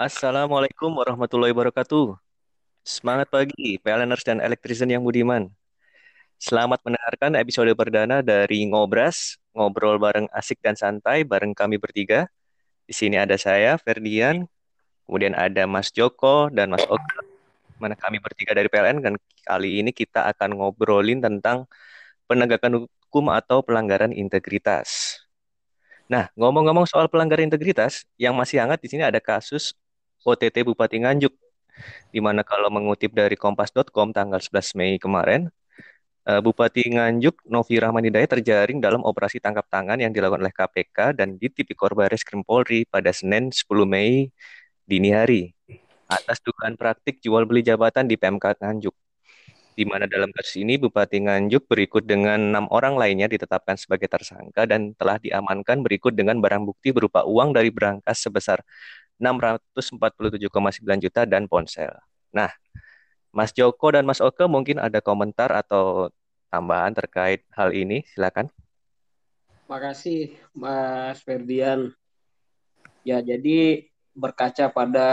Assalamualaikum warahmatullahi wabarakatuh. Semangat pagi, PLNers dan elektrisian yang budiman. Selamat mendengarkan episode perdana dari Ngobras, ngobrol bareng asik dan santai bareng kami bertiga. Di sini ada saya, Ferdian, kemudian ada Mas Joko dan Mas Oka, mana kami bertiga dari PLN, dan kali ini kita akan ngobrolin tentang penegakan hukum atau pelanggaran integritas. Nah, ngomong-ngomong soal pelanggaran integritas, yang masih hangat di sini ada kasus OTT Bupati Nganjuk, di mana kalau mengutip dari kompas.com tanggal 11 Mei kemarin, eh, Bupati Nganjuk Novi Rahmanidaya terjaring dalam operasi tangkap tangan yang dilakukan oleh KPK dan di Tipikor Baris Krim Polri pada Senin 10 Mei dini hari atas dugaan praktik jual beli jabatan di PMK Nganjuk. Di mana dalam kasus ini Bupati Nganjuk berikut dengan enam orang lainnya ditetapkan sebagai tersangka dan telah diamankan berikut dengan barang bukti berupa uang dari berangkas sebesar 647,9 juta dan ponsel. Nah, Mas Joko dan Mas Oke mungkin ada komentar atau tambahan terkait hal ini, silakan. Makasih Mas Ferdian. Ya, jadi berkaca pada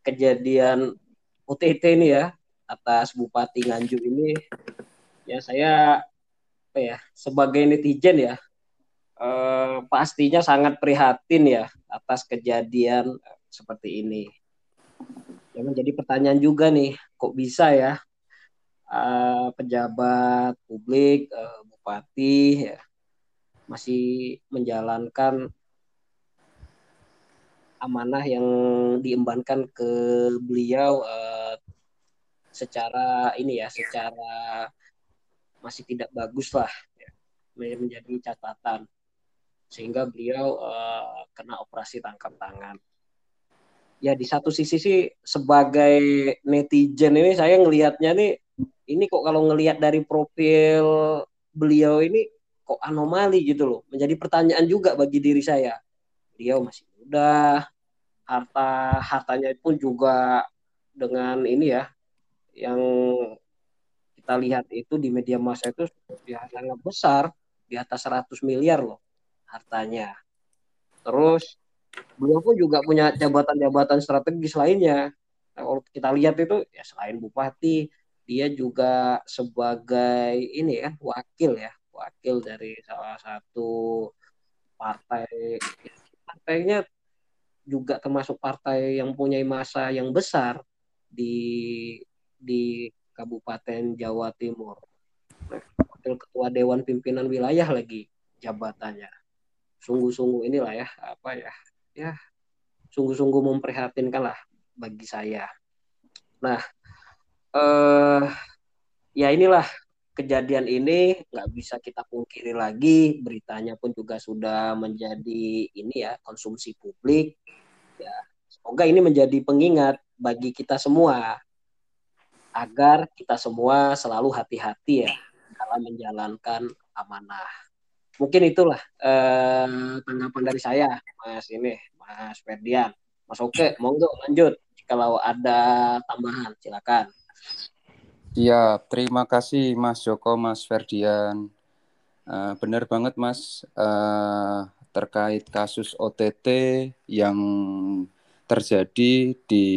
kejadian UTT ini ya, atas Bupati Nganjuk ini ya saya apa ya sebagai netizen ya eh, pastinya sangat prihatin ya atas kejadian seperti ini. Ya menjadi pertanyaan juga nih, kok bisa ya eh, pejabat publik, eh, bupati ya masih menjalankan amanah yang diembankan ke beliau eh, secara ini ya secara masih tidak bagus lah ya, menjadi catatan sehingga beliau uh, kena operasi tangkap tangan. Ya di satu sisi sih sebagai netizen ini saya ngelihatnya nih ini kok kalau ngelihat dari profil beliau ini kok anomali gitu loh. Menjadi pertanyaan juga bagi diri saya. Beliau masih muda, harta hartanya pun juga dengan ini ya yang kita lihat itu di media massa itu ya sangat besar di atas 100 miliar loh hartanya. Terus beliau pun juga punya jabatan-jabatan strategis lainnya. Nah, kalau kita lihat itu ya selain bupati, dia juga sebagai ini ya wakil ya, wakil dari salah satu partai partainya juga termasuk partai yang punya masa yang besar di di Kabupaten Jawa Timur. Nah, wakil ketua Dewan Pimpinan Wilayah lagi jabatannya. Sungguh-sungguh inilah ya, apa ya, ya sungguh-sungguh memprihatinkan lah bagi saya. Nah, eh, ya inilah kejadian ini nggak bisa kita pungkiri lagi beritanya pun juga sudah menjadi ini ya konsumsi publik ya semoga ini menjadi pengingat bagi kita semua agar kita semua selalu hati-hati ya dalam menjalankan amanah. Mungkin itulah eh, tanggapan dari saya, Mas ini, Mas Ferdian. Mas Oke, monggo lanjut. Kalau ada tambahan, silakan. Ya, terima kasih Mas Joko, Mas Ferdian. Uh, benar banget Mas, uh, terkait kasus OTT yang terjadi di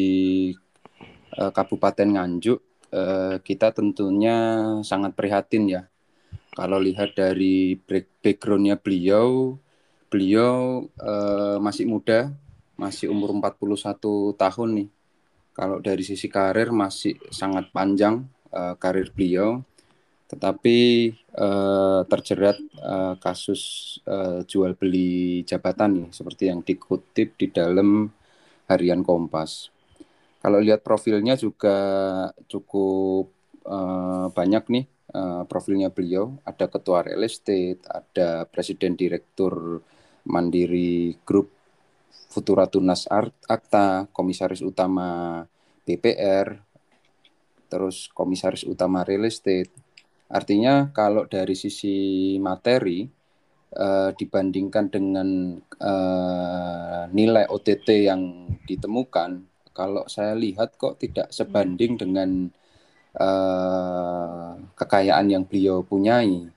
uh, Kabupaten Nganjuk eh, kita tentunya sangat prihatin ya. Kalau lihat dari backgroundnya beliau, beliau eh, masih muda, masih umur 41 tahun nih. Kalau dari sisi karir masih sangat panjang eh, karir beliau, tetapi eh, terjerat eh, kasus eh, jual beli jabatan nih, seperti yang dikutip di dalam harian Kompas. Kalau lihat profilnya juga cukup uh, banyak nih uh, profilnya beliau. Ada ketua real estate, ada presiden direktur Mandiri Group Futura Tunas Akta, komisaris utama BPR, terus komisaris utama real estate. Artinya kalau dari sisi materi uh, dibandingkan dengan uh, nilai OTT yang ditemukan kalau saya lihat kok tidak sebanding dengan uh, kekayaan yang beliau punyai.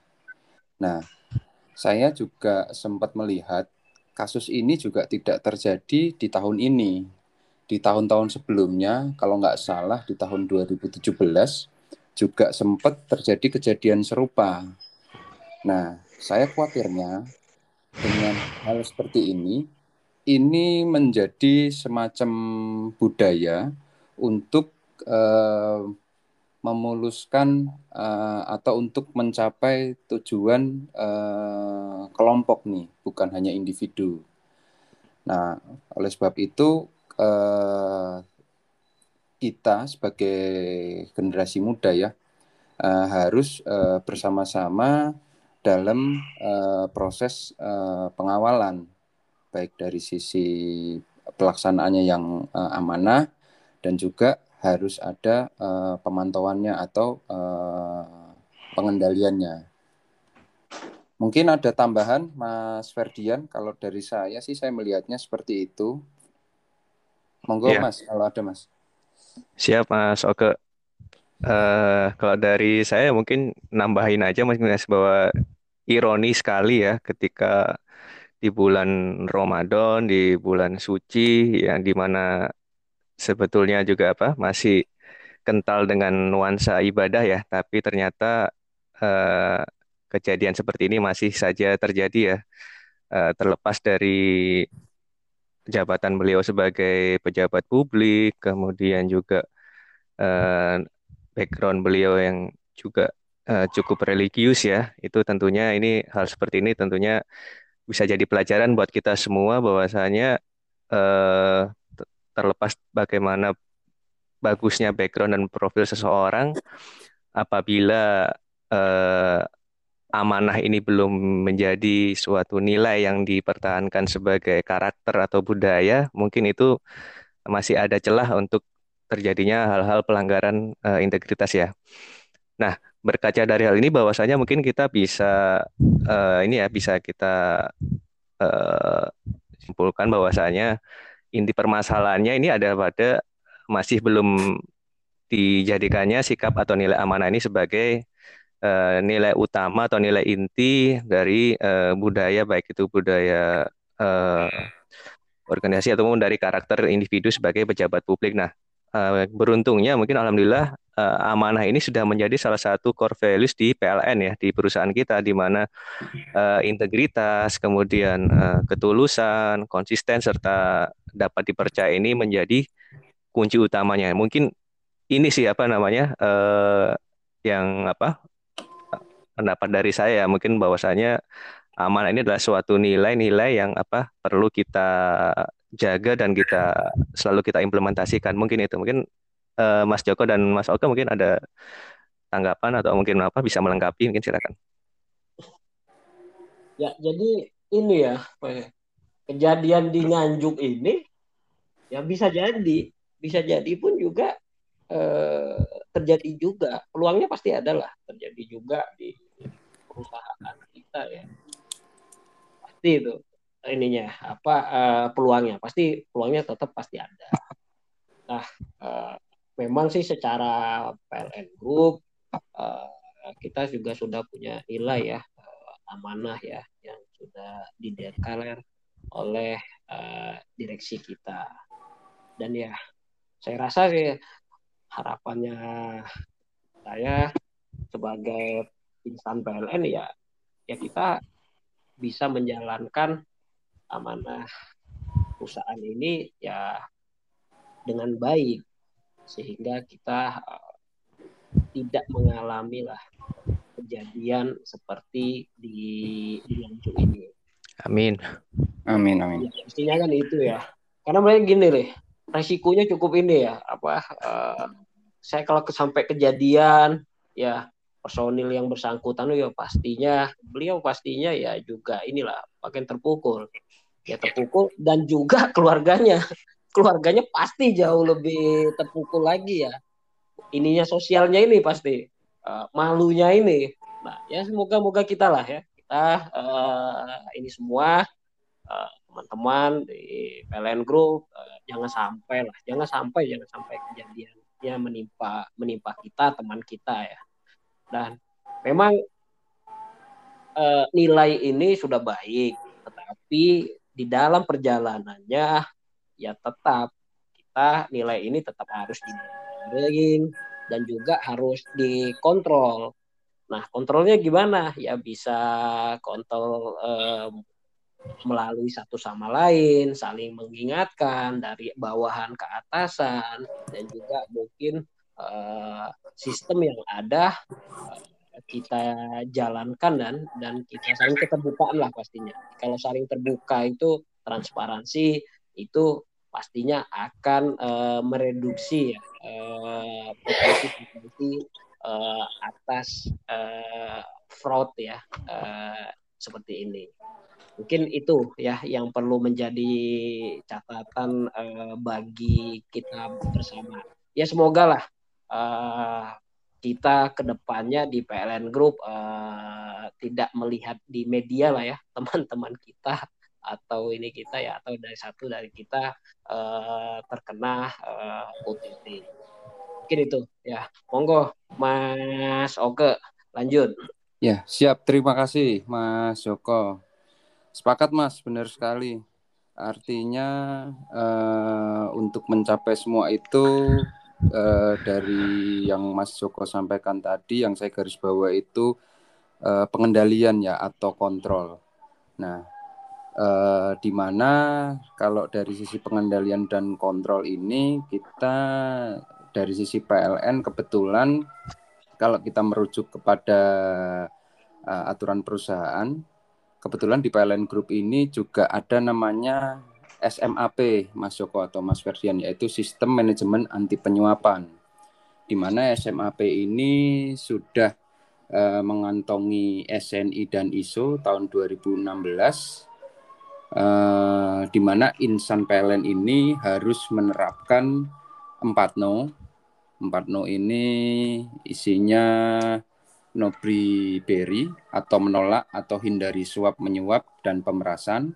Nah, saya juga sempat melihat kasus ini juga tidak terjadi di tahun ini. di tahun-tahun sebelumnya, kalau nggak salah di tahun 2017 juga sempat terjadi kejadian serupa. Nah, saya khawatirnya dengan hal seperti ini, ini menjadi semacam budaya untuk uh, memuluskan uh, atau untuk mencapai tujuan uh, kelompok nih, bukan hanya individu. Nah, oleh sebab itu uh, kita sebagai generasi muda ya uh, harus uh, bersama-sama dalam uh, proses uh, pengawalan baik dari sisi pelaksanaannya yang uh, amanah dan juga harus ada uh, pemantauannya atau uh, pengendaliannya. Mungkin ada tambahan, Mas Ferdian. Kalau dari saya sih, saya melihatnya seperti itu. Monggo, ya. Mas, kalau ada, Mas. Siap, Mas. Oke. Uh, kalau dari saya mungkin nambahin aja Mas bahwa ironi sekali ya ketika di bulan Ramadan, di bulan suci yang di mana sebetulnya juga apa masih kental dengan nuansa ibadah ya, tapi ternyata uh, kejadian seperti ini masih saja terjadi ya, uh, terlepas dari jabatan beliau sebagai pejabat publik, kemudian juga uh, background beliau yang juga uh, cukup religius ya, itu tentunya ini hal seperti ini tentunya bisa jadi pelajaran buat kita semua bahwasanya uh, terlepas bagaimana bagusnya background dan profil seseorang, apabila uh, amanah ini belum menjadi suatu nilai yang dipertahankan sebagai karakter atau budaya, mungkin itu masih ada celah untuk terjadinya hal-hal pelanggaran uh, integritas ya. Nah, berkaca dari hal ini bahwasanya mungkin kita bisa uh, ini ya bisa kita uh, simpulkan bahwasanya inti permasalahannya ini ada pada masih belum dijadikannya sikap atau nilai amanah ini sebagai uh, nilai utama atau nilai inti dari uh, budaya baik itu budaya uh, organisasi ataupun dari karakter individu sebagai pejabat publik. Nah, uh, beruntungnya mungkin alhamdulillah uh, amanah ini sudah menjadi salah satu core values di PLN ya di perusahaan kita di mana uh, integritas, kemudian uh, ketulusan, konsisten serta dapat dipercaya ini menjadi kunci utamanya. Mungkin ini sih apa namanya uh, yang apa pendapat dari saya mungkin bahwasanya amanah ini adalah suatu nilai-nilai yang apa perlu kita jaga dan kita selalu kita implementasikan. Mungkin itu. Mungkin uh, Mas Joko dan Mas Oka mungkin ada tanggapan atau mungkin apa bisa melengkapi mungkin silakan. Ya jadi ini ya, ya kejadian di Nganjuk ini ya bisa jadi. Bisa jadi pun juga eh, terjadi juga. Peluangnya pasti ada lah. Terjadi juga di perusahaan kita ya. Pasti itu ininya apa uh, peluangnya. Pasti peluangnya tetap pasti ada. Nah uh, memang sih secara PLN Group uh, kita juga sudah punya nilai ya uh, amanah ya yang sudah dideklar oleh uh, direksi kita dan ya saya rasa sih harapannya saya sebagai insan PLN ya ya kita bisa menjalankan amanah perusahaan ini ya dengan baik sehingga kita uh, tidak mengalami lah kejadian seperti di di ini. Amin. Amin amin. Ya, pastinya kan itu ya. Karena mereka gini deh, resikonya cukup ini ya apa uh, saya kalau sampai kejadian ya personil yang bersangkutan ya pastinya beliau pastinya ya juga inilah bagian terpukul ya terpukul dan juga keluarganya keluarganya pasti jauh lebih terpukul lagi ya ininya sosialnya ini pasti uh, malunya ini nah ya semoga moga kita lah ya kita uh, ini semua uh, teman-teman di PLN Group uh, jangan sampai lah jangan sampai jangan sampai kejadiannya menimpa menimpa kita teman kita ya dan memang uh, nilai ini sudah baik tetapi di dalam perjalanannya ya tetap ternyata nilai ini tetap harus di dan juga harus dikontrol. Nah, kontrolnya gimana? Ya bisa kontrol eh, melalui satu sama lain, saling mengingatkan dari bawahan ke atasan, dan juga mungkin eh, sistem yang ada eh, kita jalankan dan dan kita saling keterbukaan lah pastinya. Kalau saling terbuka itu transparansi itu pastinya akan uh, mereduksi ya potensi-potensi uh, atas uh, fraud ya uh, seperti ini. Mungkin itu ya yang perlu menjadi catatan uh, bagi kita bersama. Ya semoga lah uh, kita ke depannya di PLN Group uh, tidak melihat di media lah ya teman-teman kita atau ini kita ya atau dari satu dari kita uh, terkena uh, OTT. Mungkin itu ya. Monggo Mas Oke lanjut. Ya, siap. Terima kasih Mas Joko. Sepakat Mas, benar sekali. Artinya uh, untuk mencapai semua itu uh, dari yang Mas Joko sampaikan tadi, yang saya garis bawah itu uh, pengendalian ya atau kontrol. Nah, eh, di mana kalau dari sisi pengendalian dan kontrol ini kita dari sisi PLN kebetulan kalau kita merujuk kepada uh, aturan perusahaan kebetulan di PLN Group ini juga ada namanya SMAP Mas Joko atau Mas Ferdian yaitu Sistem Manajemen Anti Penyuapan di mana SMAP ini sudah uh, mengantongi SNI dan ISO tahun 2016 uh, di mana insan PLN ini harus menerapkan 4 no. 4 no ini isinya no beri atau menolak atau hindari suap menyuap dan pemerasan.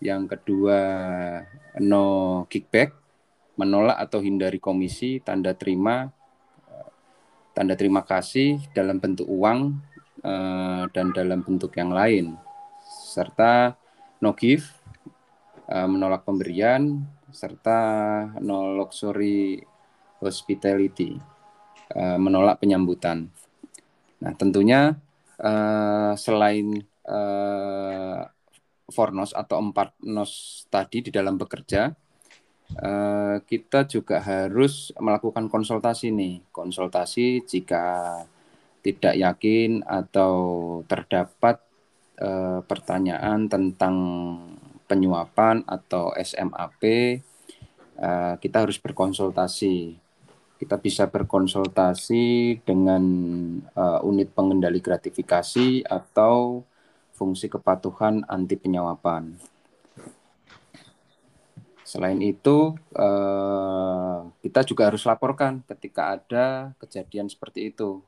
Yang kedua no kickback, menolak atau hindari komisi, tanda terima tanda terima kasih dalam bentuk uang uh, dan dalam bentuk yang lain serta no give, uh, menolak pemberian, serta no luxury hospitality, uh, menolak penyambutan. Nah, tentunya uh, selain uh, Fornos atau empat nos tadi di dalam bekerja, uh, kita juga harus melakukan konsultasi nih, konsultasi jika tidak yakin atau terdapat eh, pertanyaan tentang penyuapan atau SMAP, eh, kita harus berkonsultasi. Kita bisa berkonsultasi dengan eh, unit pengendali gratifikasi atau fungsi kepatuhan anti penyuapan. Selain itu, eh, kita juga harus laporkan ketika ada kejadian seperti itu.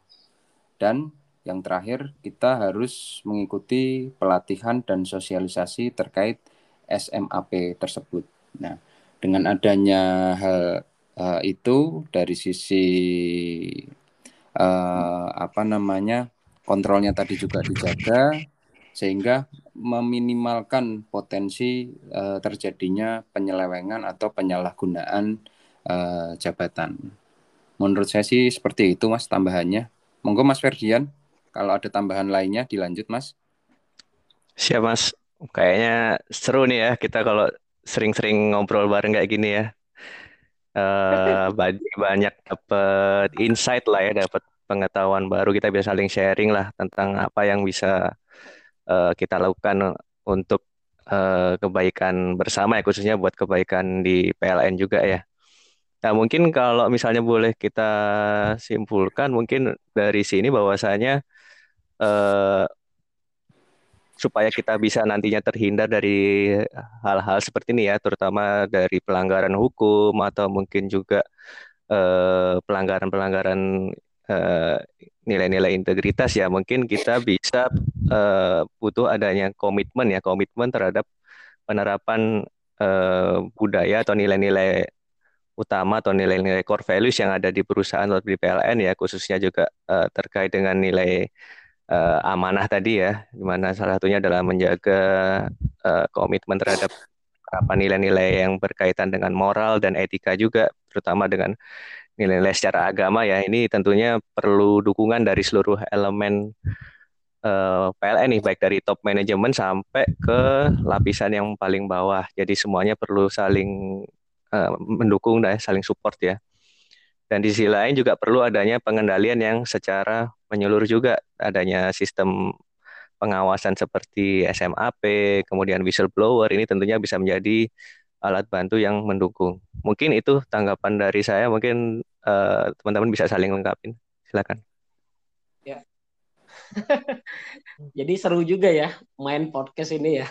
Dan yang terakhir, kita harus mengikuti pelatihan dan sosialisasi terkait SMAP tersebut. Nah, dengan adanya hal uh, itu dari sisi uh, apa namanya kontrolnya tadi juga dijaga sehingga meminimalkan potensi uh, terjadinya penyelewengan atau penyalahgunaan uh, jabatan. Menurut saya sih seperti itu mas tambahannya. Monggo Mas Ferdian. Kalau ada tambahan lainnya dilanjut Mas. Siap Mas. Kayaknya seru nih ya kita kalau sering-sering ngobrol bareng kayak gini ya. Uh, banyak dapat insight lah ya, dapat pengetahuan baru kita bisa saling sharing lah tentang apa yang bisa uh, kita lakukan untuk uh, kebaikan bersama ya khususnya buat kebaikan di PLN juga ya. Nah, mungkin kalau misalnya boleh kita simpulkan mungkin dari sini bahwasanya uh, supaya kita bisa nantinya terhindar dari hal-hal seperti ini ya, terutama dari pelanggaran hukum atau mungkin juga eh, pelanggaran-pelanggaran uh, nilai-nilai integritas ya, mungkin kita bisa uh, butuh adanya komitmen ya, komitmen terhadap penerapan uh, budaya atau nilai-nilai utama atau nilai-nilai core values yang ada di perusahaan atau di PLN ya, khususnya juga uh, terkait dengan nilai uh, amanah tadi ya, di mana salah satunya adalah menjaga uh, komitmen terhadap penerapan nilai-nilai yang berkaitan dengan moral dan etika juga, terutama dengan nilai-nilai secara agama ya. Ini tentunya perlu dukungan dari seluruh elemen uh, eh, PLN nih, baik dari top manajemen sampai ke lapisan yang paling bawah. Jadi semuanya perlu saling uh, mendukung dan saling support ya. Dan di sisi lain juga perlu adanya pengendalian yang secara menyeluruh juga, adanya sistem pengawasan seperti SMAP, kemudian whistleblower ini tentunya bisa menjadi alat bantu yang mendukung. Mungkin itu tanggapan dari saya. Mungkin eh, teman-teman uh, bisa saling lengkapin. Silakan. Ya. Jadi seru juga ya main podcast ini ya,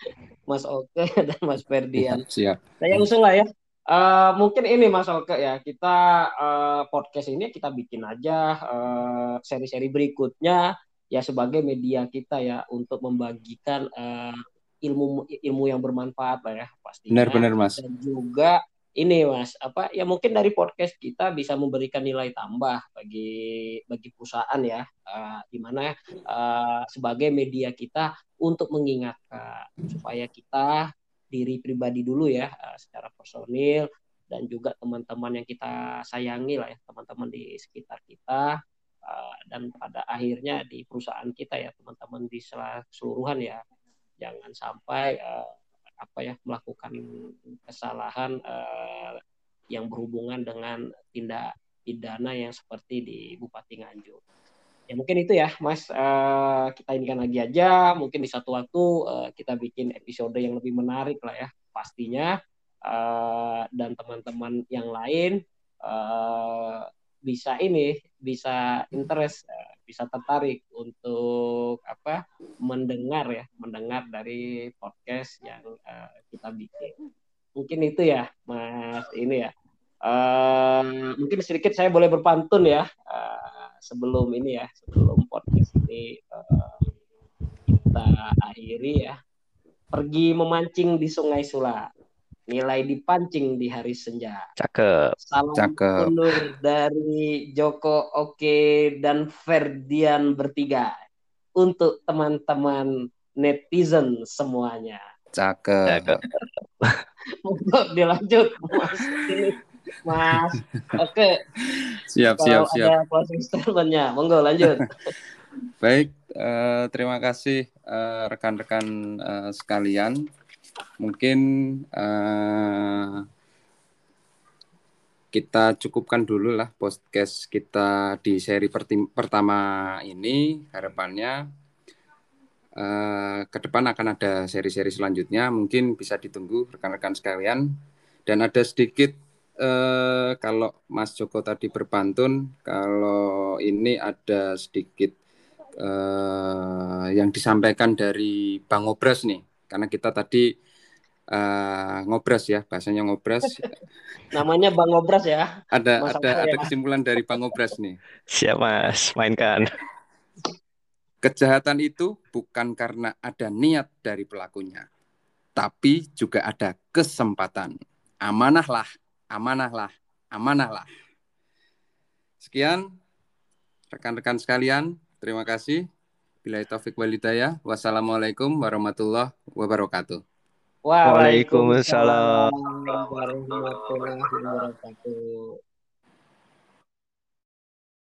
Mas Oke dan Mas Ferdian. Siap. Saya usul lah ya. Uh, mungkin ini Mas Oke ya kita uh, podcast ini kita bikin aja uh, seri-seri berikutnya ya sebagai media kita ya untuk membagikan uh, ilmu ilmu yang bermanfaat lah ya pasti. Benar-benar Mas. Dan juga ini Mas apa ya mungkin dari podcast kita bisa memberikan nilai tambah bagi bagi perusahaan ya uh, di mana uh, sebagai media kita untuk mengingatkan supaya kita diri pribadi dulu ya uh, secara personil dan juga teman-teman yang kita sayangi lah ya teman-teman di sekitar kita uh, dan pada akhirnya di perusahaan kita ya teman-teman di seluruhan ya. Jangan sampai uh, apa ya melakukan kesalahan yang berhubungan dengan tindak pidana yang seperti di Bupati Nganjuk ya mungkin itu ya Mas. Uh, kita inikan lagi aja. Mungkin di satu waktu uh, kita bikin episode yang lebih menarik lah ya pastinya. Uh, dan teman-teman yang lain uh, bisa ini bisa interest uh, bisa tertarik untuk apa mendengar ya mendengar dari podcast yang uh, kita bikin. Mungkin itu ya Mas ini ya. Uh, mungkin sedikit saya boleh berpantun ya. Uh, sebelum ini ya sebelum podcast ini uh, kita akhiri ya. Pergi memancing di Sungai Sula. Nilai dipancing di hari senja. Cakep. Salam cakep. undur dari Joko Oke dan Ferdian bertiga. Untuk teman-teman netizen semuanya. Cakep, cakep. untuk dilanjut mas Mas. Oke. Siap, siap, siap. Ada closing statementnya, monggo lanjut. Baik, uh, terima kasih uh, rekan-rekan uh, sekalian. Mungkin uh, kita cukupkan dulu lah podcast kita di seri pertama ini. Harapannya uh, ke depan akan ada seri-seri selanjutnya. Mungkin bisa ditunggu rekan-rekan sekalian. Dan ada sedikit eh, kalau Mas Joko tadi berpantun, kalau ini ada sedikit eh, yang disampaikan dari Bang Obras nih, karena kita tadi eh, ngobras ya, bahasanya ngobras. Namanya Bang Obras ya. Ada Mas ada ada ya. kesimpulan dari Bang Obras nih. Siap Mas, mainkan. Kejahatan itu bukan karena ada niat dari pelakunya, tapi juga ada kesempatan. Amanahlah amanahlah, amanahlah. Sekian rekan-rekan sekalian, terima kasih. Bila taufik walidaya, wassalamualaikum warahmatullahi wabarakatuh. Waalaikumsalam warahmatullahi wabarakatuh.